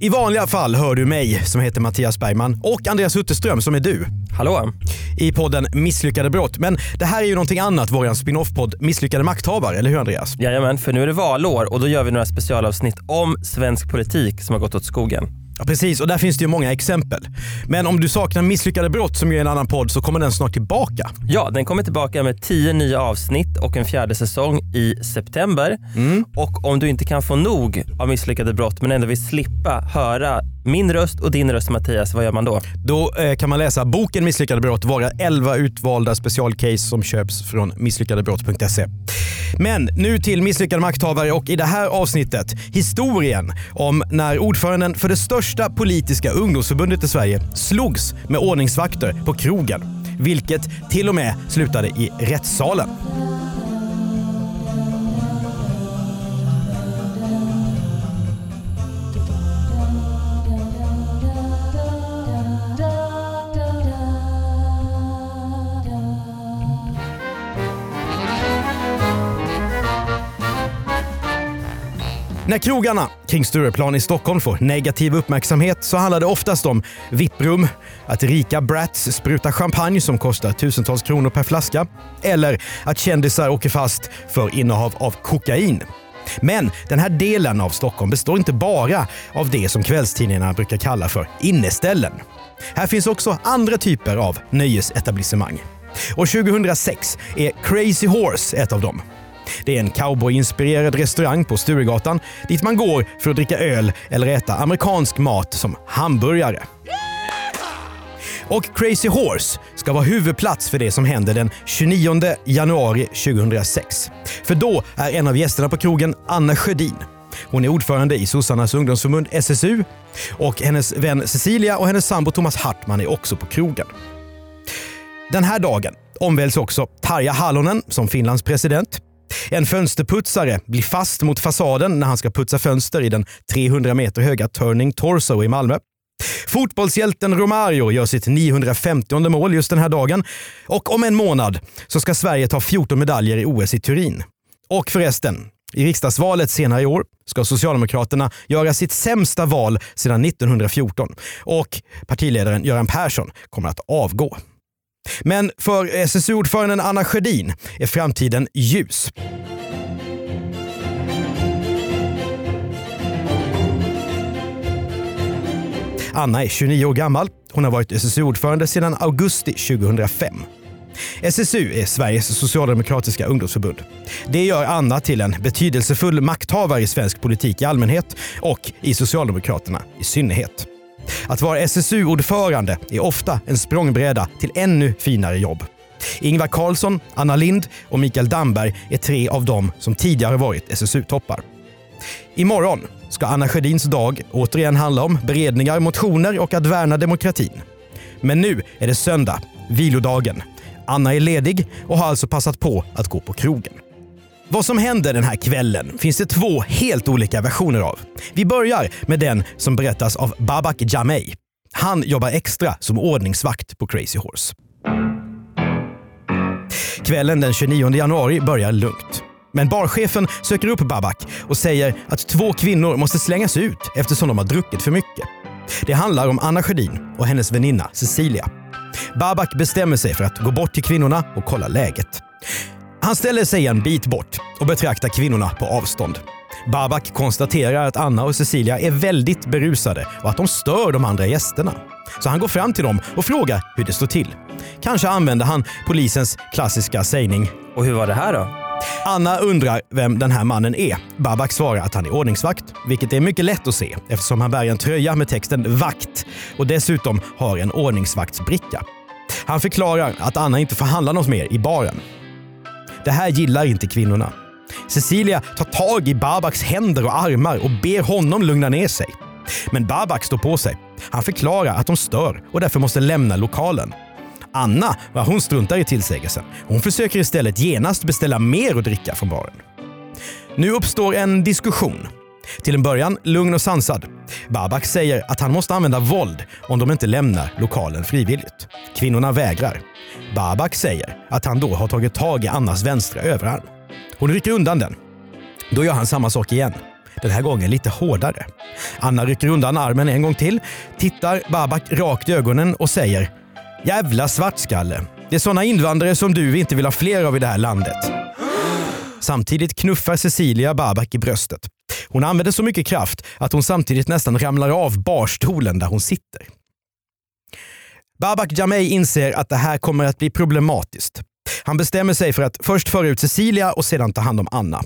I vanliga fall hör du mig som heter Mattias Bergman och Andreas Hutterström som är du. Hallå? I podden Misslyckade brott. Men det här är ju någonting annat, vår spin-off-podd Misslyckade makthavare, eller hur Andreas? Jajamän, för nu är det valår och då gör vi några specialavsnitt om svensk politik som har gått åt skogen. Ja, precis, och där finns det ju många exempel. Men om du saknar Misslyckade brott som ju är en annan podd så kommer den snart tillbaka. Ja, den kommer tillbaka med tio nya avsnitt och en fjärde säsong i september. Och om du inte kan få nog av misslyckade brott men ändå vill slippa höra min röst och din röst Mattias, vad gör man då? Då eh, kan man läsa boken Misslyckade brott, vara 11 utvalda specialcase som köps från misslyckadebrott.se. Men nu till Misslyckade makthavare och i det här avsnittet historien om när ordföranden för det största politiska ungdomsförbundet i Sverige slogs med ordningsvakter på krogen. Vilket till och med slutade i rättssalen. När krogarna kring Stureplan i Stockholm får negativ uppmärksamhet så handlar det oftast om vipprum, att rika brats sprutar champagne som kostar tusentals kronor per flaska eller att kändisar åker fast för innehav av kokain. Men den här delen av Stockholm består inte bara av det som kvällstidningarna brukar kalla för inneställen. Här finns också andra typer av nöjesetablissemang. Och 2006 är Crazy Horse ett av dem. Det är en cowboyinspirerad restaurang på Sturegatan dit man går för att dricka öl eller äta amerikansk mat som hamburgare. Och Crazy Horse ska vara huvudplats för det som händer den 29 januari 2006. För då är en av gästerna på krogen Anna Sjödin. Hon är ordförande i sossarnas ungdomsförbund SSU och hennes vän Cecilia och hennes sambo Thomas Hartman är också på krogen. Den här dagen omväljs också Tarja Halonen som Finlands president. En fönsterputsare blir fast mot fasaden när han ska putsa fönster i den 300 meter höga Turning Torso i Malmö. Fotbollshjälten Romario gör sitt 950 mål just den här dagen. Och om en månad så ska Sverige ta 14 medaljer i OS i Turin. Och förresten, i riksdagsvalet senare i år ska Socialdemokraterna göra sitt sämsta val sedan 1914 och partiledaren Göran Persson kommer att avgå. Men för SSU-ordföranden Anna Sjödin är framtiden ljus. Anna är 29 år gammal. Hon har varit SSU-ordförande sedan augusti 2005. SSU är Sveriges socialdemokratiska ungdomsförbund. Det gör Anna till en betydelsefull makthavare i svensk politik i allmänhet och i Socialdemokraterna i synnerhet. Att vara SSU-ordförande är ofta en språngbräda till ännu finare jobb. Ingvar Carlsson, Anna Lind och Mikael Damberg är tre av dem som tidigare varit SSU-toppar. Imorgon ska Anna Sjödins dag återigen handla om beredningar, motioner och att värna demokratin. Men nu är det söndag, vilodagen. Anna är ledig och har alltså passat på att gå på krogen. Vad som händer den här kvällen finns det två helt olika versioner av. Vi börjar med den som berättas av Babak Jamei. Han jobbar extra som ordningsvakt på Crazy Horse. Kvällen den 29 januari börjar lugnt. Men barchefen söker upp Babak och säger att två kvinnor måste slängas ut eftersom de har druckit för mycket. Det handlar om Anna Sjödin och hennes väninna Cecilia. Babak bestämmer sig för att gå bort till kvinnorna och kolla läget. Han ställer sig en bit bort och betraktar kvinnorna på avstånd. Babak konstaterar att Anna och Cecilia är väldigt berusade och att de stör de andra gästerna. Så han går fram till dem och frågar hur det står till. Kanske använder han polisens klassiska sägning Och hur var det här då? Anna undrar vem den här mannen är. Babak svarar att han är ordningsvakt, vilket är mycket lätt att se eftersom han bär en tröja med texten “vakt” och dessutom har en ordningsvaktsbricka. Han förklarar att Anna inte får handla något mer i baren. Det här gillar inte kvinnorna. Cecilia tar tag i Babaks händer och armar och ber honom lugna ner sig. Men Babak står på sig Han förklarar att de stör och därför måste lämna lokalen. Anna, hon struntar i tillsägelsen. Hon försöker istället genast beställa mer att dricka från baren. Nu uppstår en diskussion. Till en början lugn och sansad. Babak säger att han måste använda våld om de inte lämnar lokalen frivilligt. Kvinnorna vägrar. Babak säger att han då har tagit tag i Annas vänstra överarm. Hon rycker undan den. Då gör han samma sak igen. Den här gången lite hårdare. Anna rycker undan armen en gång till, tittar Babak rakt i ögonen och säger “Jävla svartskalle. Det är sådana invandrare som du vi inte vill ha fler av i det här landet.” Samtidigt knuffar Cecilia Babak i bröstet. Hon använder så mycket kraft att hon samtidigt nästan ramlar av barstolen där hon sitter. Babak Jamei inser att det här kommer att bli problematiskt. Han bestämmer sig för att först föra ut Cecilia och sedan ta hand om Anna.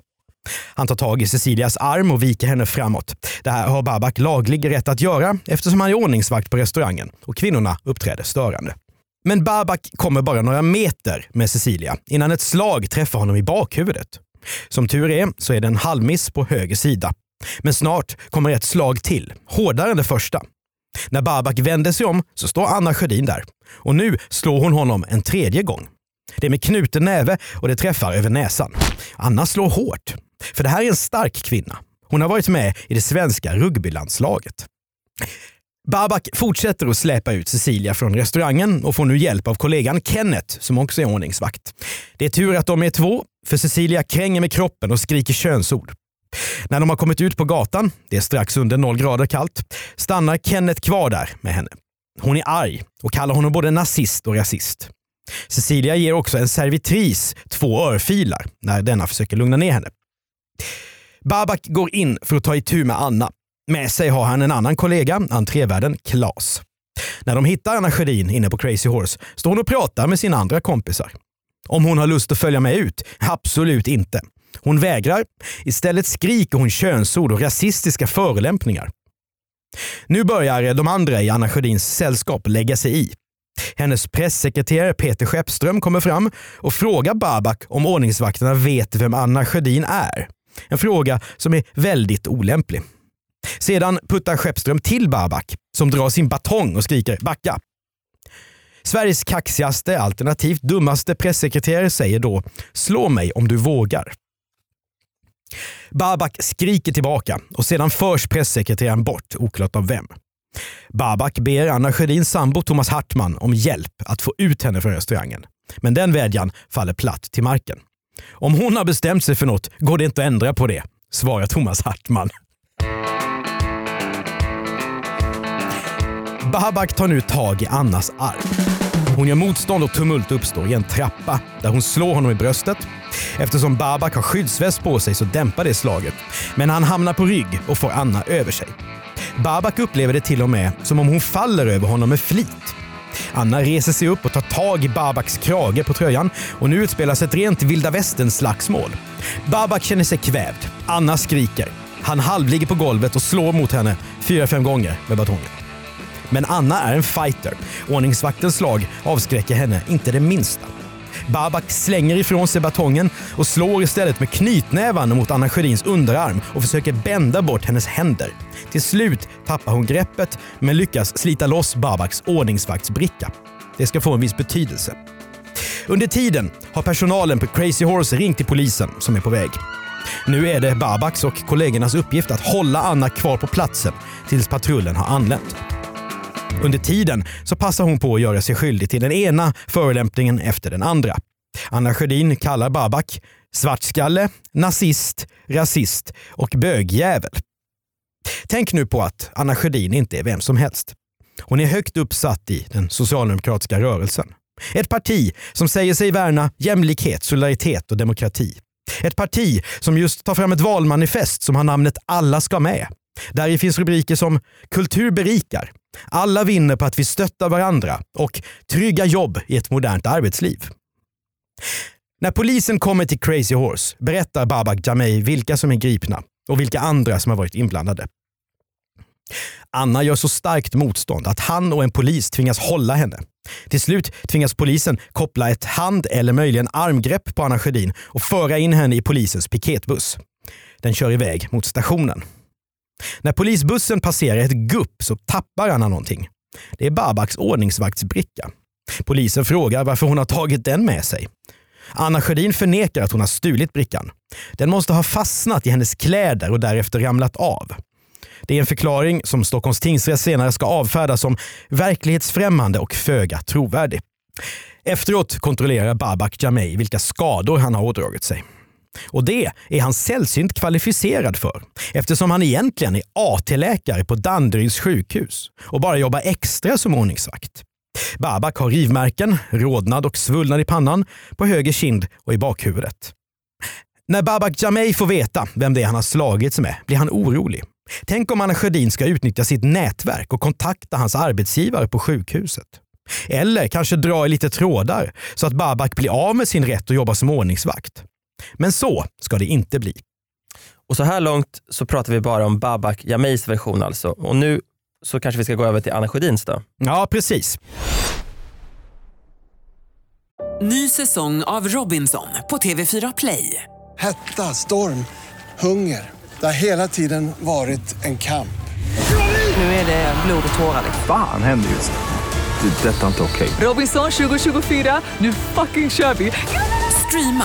Han tar tag i Cecilias arm och viker henne framåt. Det här har Babak laglig rätt att göra eftersom han är ordningsvakt på restaurangen och kvinnorna uppträder störande. Men Babak kommer bara några meter med Cecilia innan ett slag träffar honom i bakhuvudet. Som tur är så är det en halvmiss på höger sida. Men snart kommer ett slag till, hårdare än det första. När Babak vänder sig om så står Anna Sjödin där. Och nu slår hon honom en tredje gång. Det är med knuten näve och det träffar över näsan. Anna slår hårt. För det här är en stark kvinna. Hon har varit med i det svenska rugbylandslaget. Babak fortsätter att släpa ut Cecilia från restaurangen och får nu hjälp av kollegan Kenneth som också är ordningsvakt. Det är tur att de är två, för Cecilia kränger med kroppen och skriker könsord. När de har kommit ut på gatan, det är strax under noll grader kallt, stannar Kenneth kvar där med henne. Hon är arg och kallar honom både nazist och rasist. Cecilia ger också en servitris två örfilar när denna försöker lugna ner henne. Babak går in för att ta itu med Anna. Med sig har han en annan kollega, entrévärden Klas. När de hittar Anna Sjödin inne på Crazy Horse står hon och pratar med sina andra kompisar. Om hon har lust att följa med ut? Absolut inte. Hon vägrar. Istället skriker hon könsord och rasistiska förolämpningar. Nu börjar de andra i Anna Sjödins sällskap lägga sig i. Hennes pressekreterare Peter Skeppström kommer fram och frågar Babak om ordningsvakterna vet vem Anna Sjödin är. En fråga som är väldigt olämplig. Sedan puttar Skeppström till Babak som drar sin batong och skriker “backa”. Sveriges kaxigaste, alternativt dummaste pressekreterare säger då “slå mig om du vågar”. Babak skriker tillbaka och sedan förs pressekreteraren bort, oklart av vem. Babak ber Anna Sjödins sambo Thomas Hartman om hjälp att få ut henne från restaurangen. Men den vädjan faller platt till marken. Om hon har bestämt sig för något går det inte att ändra på det, svarar Thomas Hartman. Babak tar nu tag i Annas arm. Hon gör motstånd och tumult uppstår i en trappa där hon slår honom i bröstet. Eftersom Babak har skyddsväst på sig så dämpar det slaget. Men han hamnar på rygg och får Anna över sig. Babak upplever det till och med som om hon faller över honom med flit. Anna reser sig upp och tar tag i Babaks krage på tröjan och nu utspelas ett rent vilda västern-slagsmål. Babak känner sig kvävd. Anna skriker. Han halvligger på golvet och slår mot henne fyra, fem gånger med batongen. Men Anna är en fighter. Ordningsvaktens slag avskräcker henne inte det minsta. Babak slänger ifrån sig batongen och slår istället med knytnävarna mot Anna Sjödins underarm och försöker bända bort hennes händer. Till slut tappar hon greppet men lyckas slita loss Babaks ordningsvaktsbricka. Det ska få en viss betydelse. Under tiden har personalen på Crazy Horse ringt till polisen som är på väg. Nu är det Babaks och kollegornas uppgift att hålla Anna kvar på platsen tills patrullen har anlänt. Under tiden så passar hon på att göra sig skyldig till den ena förolämpningen efter den andra. Anna Sjödin kallar Babak svartskalle, nazist, rasist och bögjävel. Tänk nu på att Anna Sjödin inte är vem som helst. Hon är högt uppsatt i den socialdemokratiska rörelsen. Ett parti som säger sig värna jämlikhet, solidaritet och demokrati. Ett parti som just tar fram ett valmanifest som har namnet Alla ska med. Där finns rubriker som “Kultur berikar”, “Alla vinner på att vi stöttar varandra” och “Trygga jobb i ett modernt arbetsliv”. När polisen kommer till Crazy Horse berättar Babak Jamei vilka som är gripna och vilka andra som har varit inblandade. Anna gör så starkt motstånd att han och en polis tvingas hålla henne. Till slut tvingas polisen koppla ett hand eller möjligen armgrepp på Anna Sjödin och föra in henne i polisens piketbuss. Den kör iväg mot stationen. När polisbussen passerar ett gupp så tappar Anna någonting. Det är Babaks ordningsvaktsbricka. Polisen frågar varför hon har tagit den med sig. Anna Sjödin förnekar att hon har stulit brickan. Den måste ha fastnat i hennes kläder och därefter ramlat av. Det är en förklaring som Stockholms tingsrätt senare ska avfärda som verklighetsfrämmande och föga trovärdig. Efteråt kontrollerar Babak Jamei vilka skador han har ådragit sig. Och det är han sällsynt kvalificerad för eftersom han egentligen är AT-läkare på Danderyds sjukhus och bara jobbar extra som ordningsvakt. Babak har rivmärken, rodnad och svullnad i pannan, på höger kind och i bakhuvudet. När Babak Jamei får veta vem det är han har slagits med blir han orolig. Tänk om Anna Sjödin ska utnyttja sitt nätverk och kontakta hans arbetsgivare på sjukhuset. Eller kanske dra i lite trådar så att Babak blir av med sin rätt att jobba som ordningsvakt. Men så ska det inte bli. Och så här långt så pratar vi bara om Babak Jameis version alltså. Och nu så kanske vi ska gå över till Anna Sjödins då. Ja, precis. Ny säsong av Robinson på TV4 Play. Hetta, storm, hunger. Det har hela tiden varit en kamp. Nu är det blod och tårar. Fan händer just det. Det är detta inte okej. Robinson 2024, nu fucking kör vi! Streama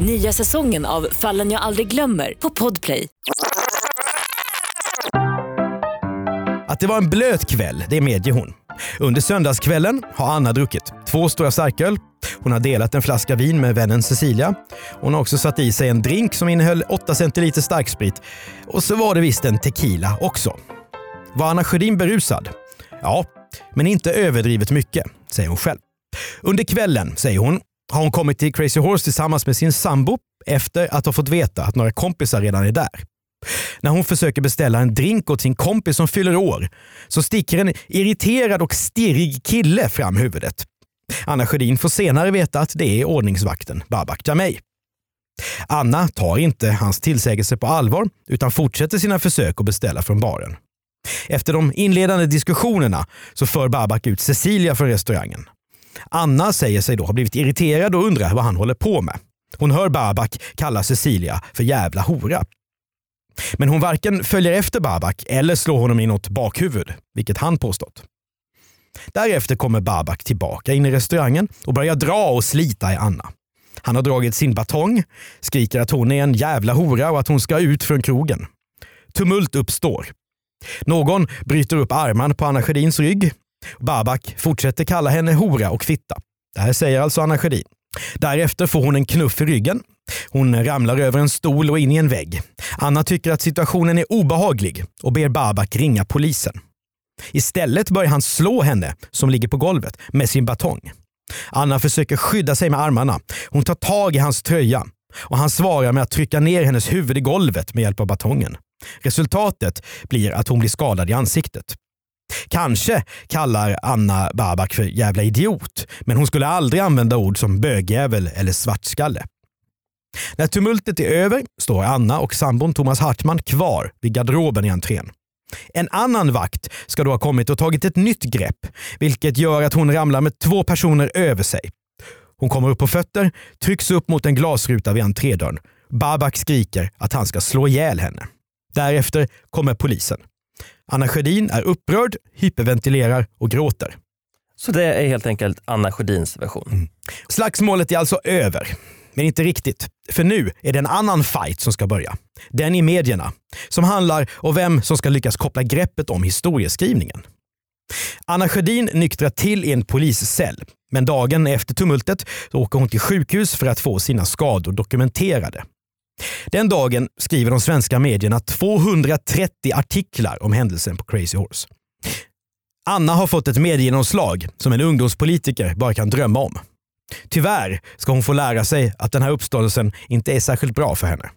Nya säsongen av Fallen jag aldrig glömmer på Podplay. Att det var en blöt kväll, det medger hon. Under söndagskvällen har Anna druckit två stora starköl. Hon har delat en flaska vin med vännen Cecilia. Hon har också satt i sig en drink som innehöll 8 centiliter starksprit. Och så var det visst en tequila också. Var Anna Sjödin berusad? Ja, men inte överdrivet mycket, säger hon själv. Under kvällen, säger hon, har hon kommit till Crazy Horse tillsammans med sin sambo efter att ha fått veta att några kompisar redan är där. När hon försöker beställa en drink åt sin kompis som fyller år så sticker en irriterad och stirrig kille fram huvudet. Anna Sjödin får senare veta att det är ordningsvakten Babak Jamei. Anna tar inte hans tillsägelse på allvar utan fortsätter sina försök att beställa från baren. Efter de inledande diskussionerna så för Babak ut Cecilia från restaurangen. Anna säger sig då ha blivit irriterad och undrar vad han håller på med. Hon hör Babak kalla Cecilia för jävla hora. Men hon varken följer efter Babak eller slår honom i något bakhuvud, vilket han påstått. Därefter kommer Babak tillbaka in i restaurangen och börjar dra och slita i Anna. Han har dragit sin batong, skriker att hon är en jävla hora och att hon ska ut från krogen. Tumult uppstår. Någon bryter upp armarna på Anna Sjödins rygg. Babak fortsätter kalla henne hora och fitta. Det här säger alltså Anna Sjödin. Därefter får hon en knuff i ryggen. Hon ramlar över en stol och in i en vägg. Anna tycker att situationen är obehaglig och ber Babak ringa polisen. Istället börjar han slå henne, som ligger på golvet, med sin batong. Anna försöker skydda sig med armarna. Hon tar tag i hans tröja och han svarar med att trycka ner hennes huvud i golvet med hjälp av batongen. Resultatet blir att hon blir skadad i ansiktet. Kanske kallar Anna Babak för jävla idiot, men hon skulle aldrig använda ord som bögjävel eller svartskalle. När tumultet är över står Anna och sambon Thomas Hartman kvar vid garderoben i entrén. En annan vakt ska då ha kommit och tagit ett nytt grepp, vilket gör att hon ramlar med två personer över sig. Hon kommer upp på fötter, trycks upp mot en glasruta vid entrédörren. Babak skriker att han ska slå ihjäl henne. Därefter kommer polisen. Anna Sjödin är upprörd, hyperventilerar och gråter. Så det är helt enkelt Anna Sjödins version. Mm. Slagsmålet är alltså över. Men inte riktigt. För nu är det en annan fight som ska börja. Den i medierna. Som handlar om vem som ska lyckas koppla greppet om historieskrivningen. Anna Sjödin nyktrar till i en poliscell. Men dagen efter tumultet åker hon till sjukhus för att få sina skador dokumenterade. Den dagen skriver de svenska medierna 230 artiklar om händelsen på Crazy Horse. Anna har fått ett mediegenomslag som en ungdomspolitiker bara kan drömma om. Tyvärr ska hon få lära sig att den här uppståndelsen inte är särskilt bra för henne.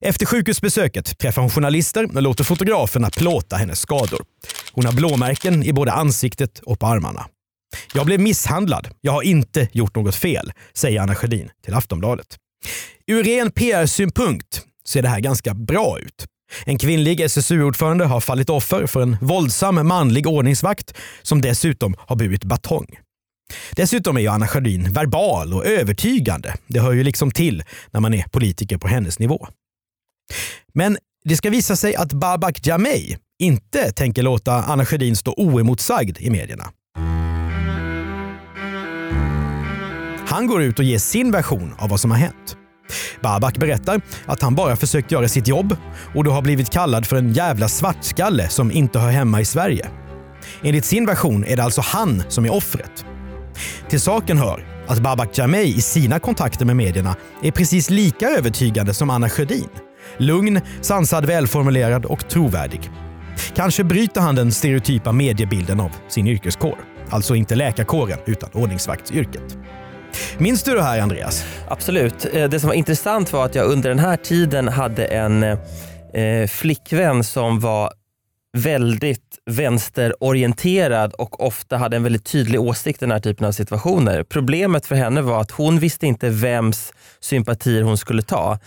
Efter sjukhusbesöket träffar hon journalister och låter fotograferna plåta hennes skador. Hon har blåmärken i både ansiktet och på armarna. Jag blev misshandlad. Jag har inte gjort något fel, säger Anna Sjödin till Aftonbladet. Ur ren PR-synpunkt ser det här ganska bra ut. En kvinnlig SSU-ordförande har fallit offer för en våldsam manlig ordningsvakt som dessutom har burit batong. Dessutom är ju Anna Sjödin verbal och övertygande. Det hör ju liksom till när man är politiker på hennes nivå. Men det ska visa sig att Babak Jameh inte tänker låta Anna Sjödin stå oemotsagd i medierna. Han går ut och ger sin version av vad som har hänt. Babak berättar att han bara försökt göra sitt jobb och då har blivit kallad för en jävla svartskalle som inte hör hemma i Sverige. Enligt sin version är det alltså han som är offret. Till saken hör att Babak Jameh i sina kontakter med medierna är precis lika övertygande som Anna Sjödin. Lugn, sansad, välformulerad och trovärdig. Kanske bryter han den stereotypa mediebilden av sin yrkeskår. Alltså inte läkarkåren, utan ordningsvaktsyrket. Minns du det här Andreas? Absolut. Eh, det som var intressant var att jag under den här tiden hade en eh, flickvän som var väldigt vänsterorienterad och ofta hade en väldigt tydlig åsikt i den här typen av situationer. Problemet för henne var att hon visste inte vems sympatier hon skulle ta.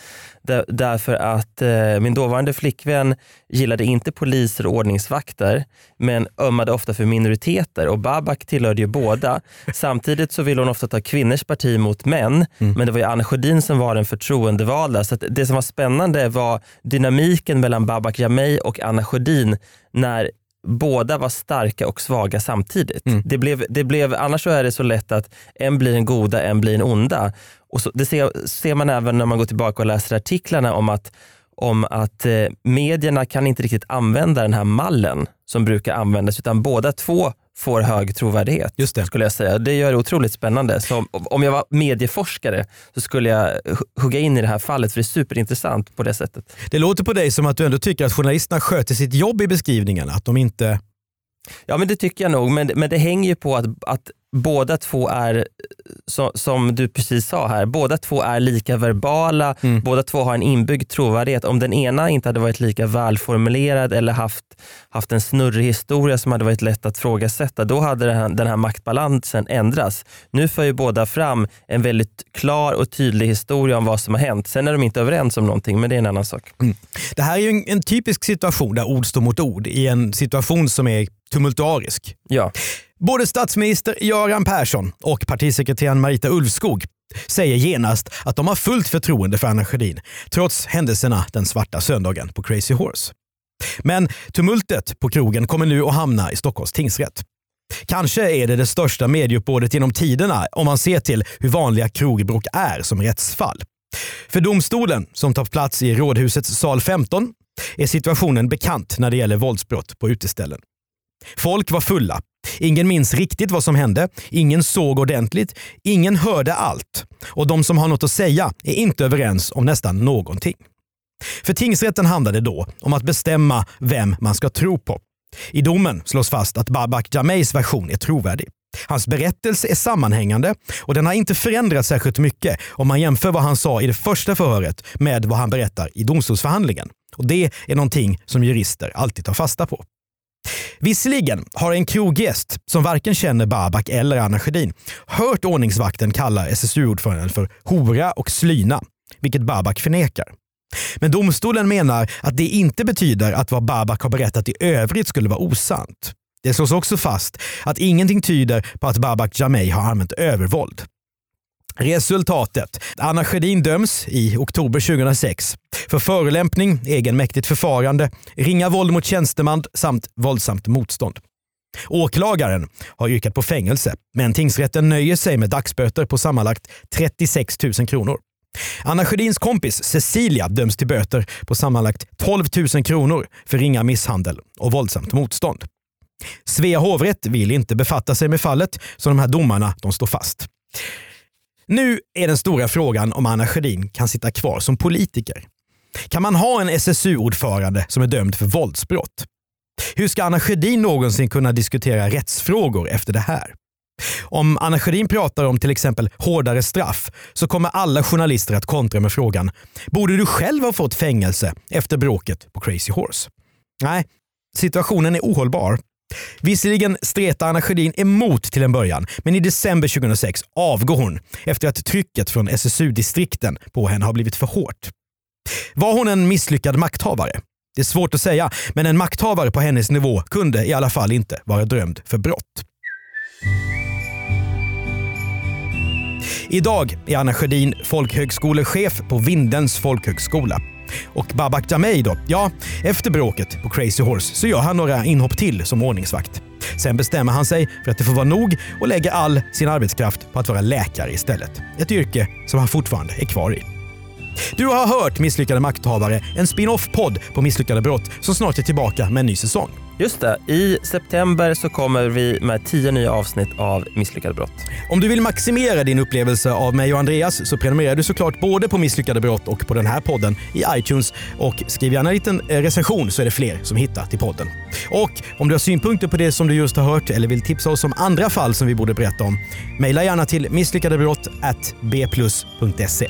Därför att eh, min dåvarande flickvän gillade inte poliser och ordningsvakter men ömmade ofta för minoriteter och Babak tillhörde ju båda. Samtidigt så ville hon ofta ta kvinnors parti mot män mm. men det var ju Anna Sjödin som var den förtroendevalda. Så det som var spännande var dynamiken mellan Babak Jameh och Anna Sjödin när båda var starka och svaga samtidigt. Mm. Det blev, det blev, annars så är det så lätt att en blir en goda, en blir en onda. Och så, det ser, ser man även när man går tillbaka och läser artiklarna om att, om att eh, medierna kan inte riktigt använda den här mallen som brukar användas, utan båda två får hög trovärdighet. Just det. skulle jag säga. Det gör det otroligt spännande. Så om jag var medieforskare så skulle jag hugga in i det här fallet för det är superintressant på det sättet. Det låter på dig som att du ändå tycker att journalisterna sköter sitt jobb i beskrivningarna. Att de inte... Ja men det tycker jag nog, men, men det hänger ju på att, att båda två är, så, som du precis sa här, båda två är lika verbala, mm. båda två har en inbyggd trovärdighet. Om den ena inte hade varit lika välformulerad eller haft, haft en snurrig historia som hade varit lätt att frågasätta, då hade den här, den här maktbalansen ändrats. Nu för ju båda fram en väldigt klar och tydlig historia om vad som har hänt. Sen är de inte överens om någonting, men det är en annan sak. Mm. Det här är ju en, en typisk situation där ord står mot ord i en situation som är tumultuarisk. Ja. Både statsminister Göran Persson och partisekreteraren Marita Ulvskog säger genast att de har fullt förtroende för Anna Sjödin trots händelserna den svarta söndagen på Crazy Horse. Men tumultet på krogen kommer nu att hamna i Stockholms tingsrätt. Kanske är det det största medieuppbådet genom tiderna om man ser till hur vanliga krogbråk är som rättsfall. För domstolen, som tar plats i Rådhusets sal 15, är situationen bekant när det gäller våldsbrott på uteställen. Folk var fulla. Ingen minns riktigt vad som hände. Ingen såg ordentligt. Ingen hörde allt. Och de som har något att säga är inte överens om nästan någonting. För tingsrätten handlade då om att bestämma vem man ska tro på. I domen slås fast att Babak Jameis version är trovärdig. Hans berättelse är sammanhängande och den har inte förändrats särskilt mycket om man jämför vad han sa i det första förhöret med vad han berättar i domstolsförhandlingen. Och Det är någonting som jurister alltid tar fasta på. Visserligen har en kroggäst som varken känner Babak eller Anna Sjödin hört ordningsvakten kalla SSU-ordföranden för hora och slyna, vilket Babak förnekar. Men domstolen menar att det inte betyder att vad Babak har berättat i övrigt skulle vara osant. Det slås också fast att ingenting tyder på att Babak Jameh har använt övervåld. Resultatet. Anna Sjödin döms i oktober 2006 för förolämpning, egenmäktigt förfarande, ringa våld mot tjänsteman samt våldsamt motstånd. Åklagaren har yrkat på fängelse, men tingsrätten nöjer sig med dagsböter på sammanlagt 36 000 kronor. Anna Sjödins kompis Cecilia döms till böter på sammanlagt 12 000 kronor för ringa misshandel och våldsamt motstånd. Svea hovrätt vill inte befatta sig med fallet, så de här domarna de står fast. Nu är den stora frågan om Anna Sjödin kan sitta kvar som politiker. Kan man ha en SSU-ordförande som är dömd för våldsbrott? Hur ska Anna Sjödin någonsin kunna diskutera rättsfrågor efter det här? Om Anna Sjödin pratar om till exempel hårdare straff så kommer alla journalister att kontra med frågan “Borde du själv ha fått fängelse efter bråket på Crazy Horse?” Nej, situationen är ohållbar. Visserligen stretar Anna Sjödin emot till en början, men i december 2006 avgår hon efter att trycket från SSU-distrikten på henne har blivit för hårt. Var hon en misslyckad makthavare? Det är svårt att säga, men en makthavare på hennes nivå kunde i alla fall inte vara drömd för brott. Idag är Anna Sjödin folkhögskolechef på Vindens folkhögskola. Och Babak Jamei då? Ja, efter bråket på Crazy Horse så gör han några inhopp till som ordningsvakt. Sen bestämmer han sig för att det får vara nog och lägger all sin arbetskraft på att vara läkare istället. Ett yrke som han fortfarande är kvar i. Du har hört Misslyckade makthavare, en spin-off-podd på misslyckade brott som snart är tillbaka med en ny säsong. Just det, i september så kommer vi med tio nya avsnitt av Misslyckade brott. Om du vill maximera din upplevelse av mig och Andreas så prenumererar du såklart både på Misslyckade brott och på den här podden i iTunes och skriv gärna en liten eh, recension så är det fler som hittar till podden. Och om du har synpunkter på det som du just har hört eller vill tipsa oss om andra fall som vi borde berätta om, mejla gärna till misslyckadebrott@bplus.se.